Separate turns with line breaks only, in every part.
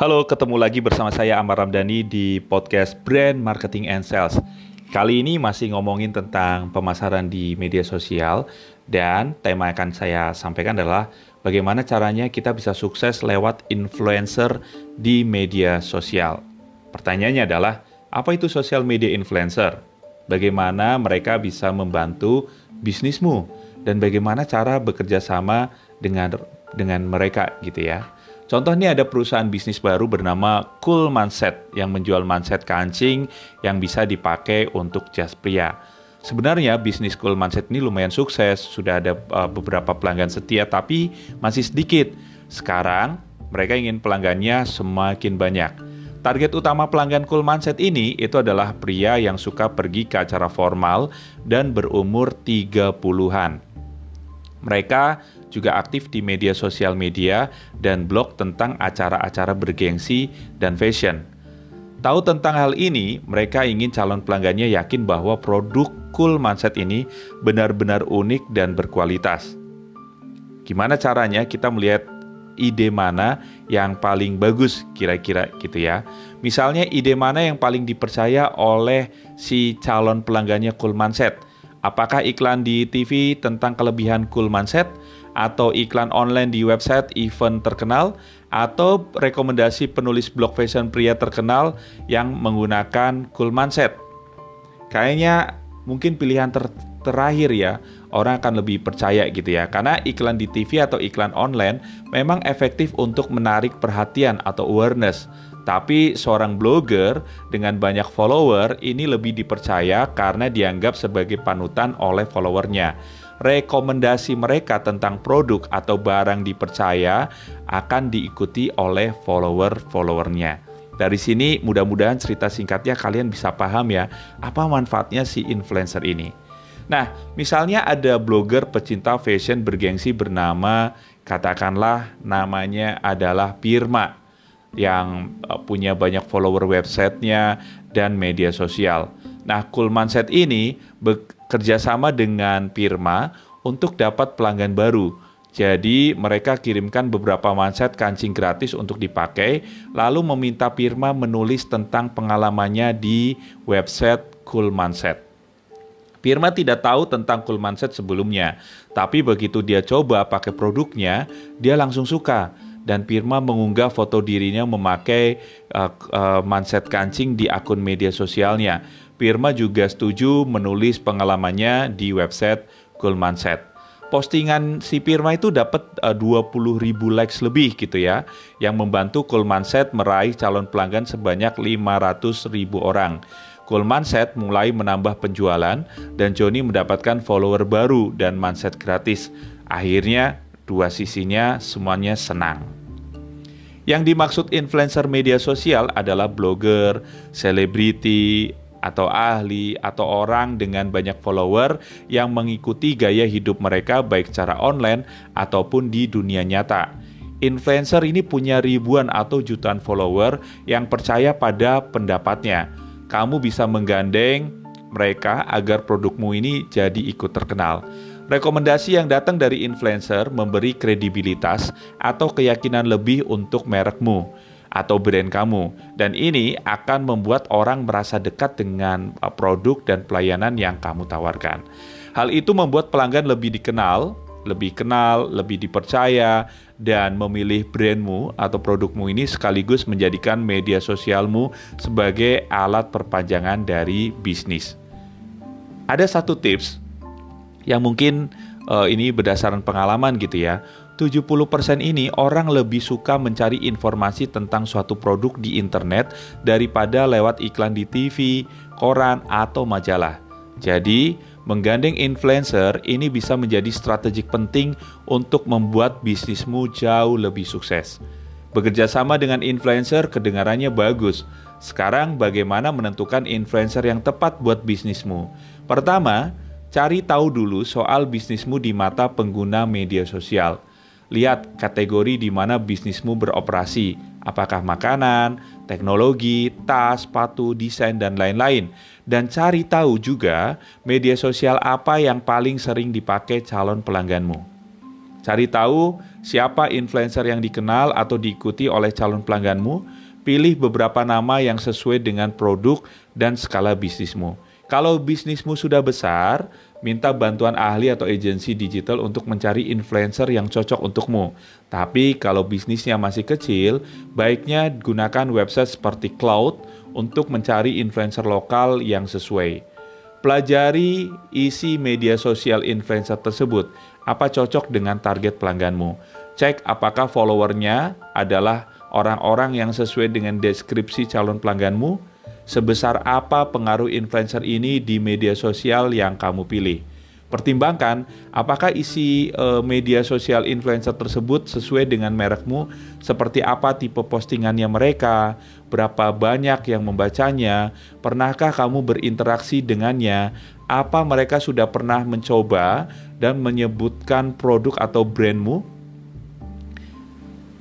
Halo, ketemu lagi bersama saya Amar Ramdhani di podcast Brand Marketing and Sales. Kali ini masih ngomongin tentang pemasaran di media sosial dan tema yang akan saya sampaikan adalah bagaimana caranya kita bisa sukses lewat influencer di media sosial. Pertanyaannya adalah, apa itu social media influencer? Bagaimana mereka bisa membantu bisnismu dan bagaimana cara bekerja sama dengan dengan mereka gitu ya. Contoh ini ada perusahaan bisnis baru bernama Cool Manset yang menjual manset kancing yang bisa dipakai untuk jas pria. Sebenarnya bisnis Cool Manset ini lumayan sukses, sudah ada uh, beberapa pelanggan setia tapi masih sedikit. Sekarang mereka ingin pelanggannya semakin banyak. Target utama pelanggan Cool Manset ini itu adalah pria yang suka pergi ke acara formal dan berumur 30-an. Mereka juga aktif di media sosial media dan blog tentang acara-acara bergengsi dan fashion. Tahu tentang hal ini, mereka ingin calon pelanggannya yakin bahwa produk Cool Mindset ini benar-benar unik dan berkualitas. Gimana caranya kita melihat ide mana yang paling bagus kira-kira gitu ya. Misalnya ide mana yang paling dipercaya oleh si calon pelanggannya Cool Mindset. Apakah iklan di TV tentang kelebihan Cool Mindset atau iklan online di website event terkenal atau rekomendasi penulis blog fashion pria terkenal yang menggunakan cool mindset. Kayaknya mungkin pilihan ter terakhir ya, orang akan lebih percaya gitu ya. Karena iklan di TV atau iklan online memang efektif untuk menarik perhatian atau awareness. Tapi seorang blogger dengan banyak follower ini lebih dipercaya karena dianggap sebagai panutan oleh followernya rekomendasi mereka tentang produk atau barang dipercaya akan diikuti oleh follower-followernya. Dari sini mudah-mudahan cerita singkatnya kalian bisa paham ya apa manfaatnya si influencer ini. Nah, misalnya ada blogger pecinta fashion bergengsi bernama katakanlah namanya adalah Pirma yang eh, punya banyak follower websitenya dan media sosial. Nah, Cool Mindset ini kerjasama dengan Pirma untuk dapat pelanggan baru. Jadi mereka kirimkan beberapa manset kancing gratis untuk dipakai, lalu meminta Pirma menulis tentang pengalamannya di website Cool Manset. Pirma tidak tahu tentang Cool Manset sebelumnya, tapi begitu dia coba pakai produknya, dia langsung suka dan Pirma mengunggah foto dirinya memakai uh, uh, manset kancing di akun media sosialnya. Firma juga setuju menulis pengalamannya di website Goldman Sachs. Postingan si Firma itu dapat uh, 20 ribu likes lebih gitu ya, yang membantu Goldman Sachs meraih calon pelanggan sebanyak 500 ribu orang. Goldman Sachs mulai menambah penjualan dan Johnny mendapatkan follower baru dan manset gratis. Akhirnya dua sisinya semuanya senang. Yang dimaksud influencer media sosial adalah blogger, selebriti, atau ahli atau orang dengan banyak follower yang mengikuti gaya hidup mereka baik secara online ataupun di dunia nyata. Influencer ini punya ribuan atau jutaan follower yang percaya pada pendapatnya. Kamu bisa menggandeng mereka agar produkmu ini jadi ikut terkenal. Rekomendasi yang datang dari influencer memberi kredibilitas atau keyakinan lebih untuk merekmu atau brand kamu dan ini akan membuat orang merasa dekat dengan uh, produk dan pelayanan yang kamu tawarkan. Hal itu membuat pelanggan lebih dikenal, lebih kenal, lebih dipercaya dan memilih brandmu atau produkmu ini sekaligus menjadikan media sosialmu sebagai alat perpanjangan dari bisnis. Ada satu tips yang mungkin uh, ini berdasarkan pengalaman gitu ya 70% ini orang lebih suka mencari informasi tentang suatu produk di internet daripada lewat iklan di TV, koran, atau majalah. Jadi, menggandeng influencer ini bisa menjadi strategi penting untuk membuat bisnismu jauh lebih sukses. Bekerja sama dengan influencer kedengarannya bagus. Sekarang bagaimana menentukan influencer yang tepat buat bisnismu? Pertama, cari tahu dulu soal bisnismu di mata pengguna media sosial. Lihat kategori di mana bisnismu beroperasi, apakah makanan, teknologi, tas, sepatu, desain, dan lain-lain. Dan cari tahu juga media sosial apa yang paling sering dipakai calon pelangganmu. Cari tahu siapa influencer yang dikenal atau diikuti oleh calon pelangganmu. Pilih beberapa nama yang sesuai dengan produk dan skala bisnismu. Kalau bisnismu sudah besar, minta bantuan ahli atau agensi digital untuk mencari influencer yang cocok untukmu. Tapi kalau bisnisnya masih kecil, baiknya gunakan website seperti Cloud untuk mencari influencer lokal yang sesuai. Pelajari isi media sosial influencer tersebut, apa cocok dengan target pelangganmu. Cek apakah followernya adalah orang-orang yang sesuai dengan deskripsi calon pelangganmu, sebesar apa pengaruh influencer ini di media sosial yang kamu pilih. Pertimbangkan apakah isi e, media sosial influencer tersebut sesuai dengan merekmu, seperti apa tipe postingannya mereka, berapa banyak yang membacanya, pernahkah kamu berinteraksi dengannya, apa mereka sudah pernah mencoba dan menyebutkan produk atau brandmu.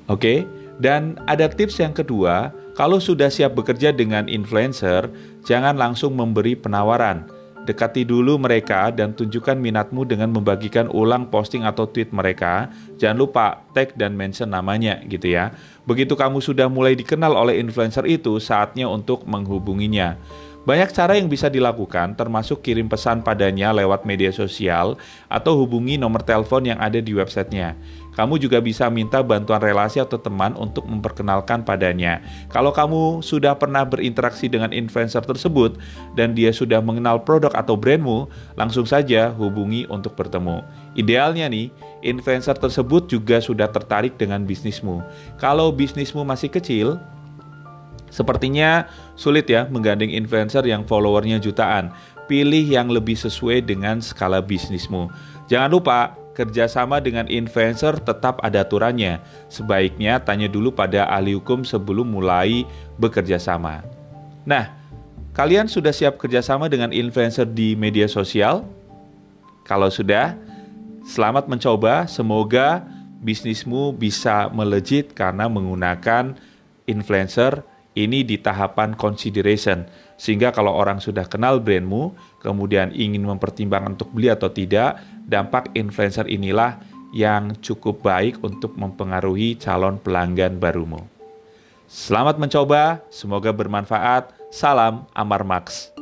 Oke, dan ada tips yang kedua, kalau sudah siap bekerja dengan influencer, jangan langsung memberi penawaran Dekati dulu mereka dan tunjukkan minatmu dengan membagikan ulang posting atau tweet mereka. Jangan lupa tag dan mention namanya gitu ya. Begitu kamu sudah mulai dikenal oleh influencer itu, saatnya untuk menghubunginya. Banyak cara yang bisa dilakukan, termasuk kirim pesan padanya lewat media sosial atau hubungi nomor telepon yang ada di websitenya. Kamu juga bisa minta bantuan relasi atau teman untuk memperkenalkan padanya. Kalau kamu sudah pernah berinteraksi dengan influencer tersebut dan dia sudah mengenal produk atau brandmu, langsung saja hubungi untuk bertemu. Idealnya nih, influencer tersebut juga sudah tertarik dengan bisnismu. Kalau bisnismu masih kecil, Sepertinya sulit ya menggandeng influencer yang followernya jutaan. Pilih yang lebih sesuai dengan skala bisnismu. Jangan lupa, kerjasama dengan influencer tetap ada aturannya. Sebaiknya tanya dulu pada ahli hukum sebelum mulai bekerja sama. Nah, kalian sudah siap kerjasama dengan influencer di media sosial? Kalau sudah, selamat mencoba. Semoga bisnismu bisa melejit karena menggunakan influencer ini di tahapan consideration. Sehingga kalau orang sudah kenal brandmu, kemudian ingin mempertimbangkan untuk beli atau tidak, dampak influencer inilah yang cukup baik untuk mempengaruhi calon pelanggan barumu. Selamat mencoba, semoga bermanfaat. Salam Amar Max.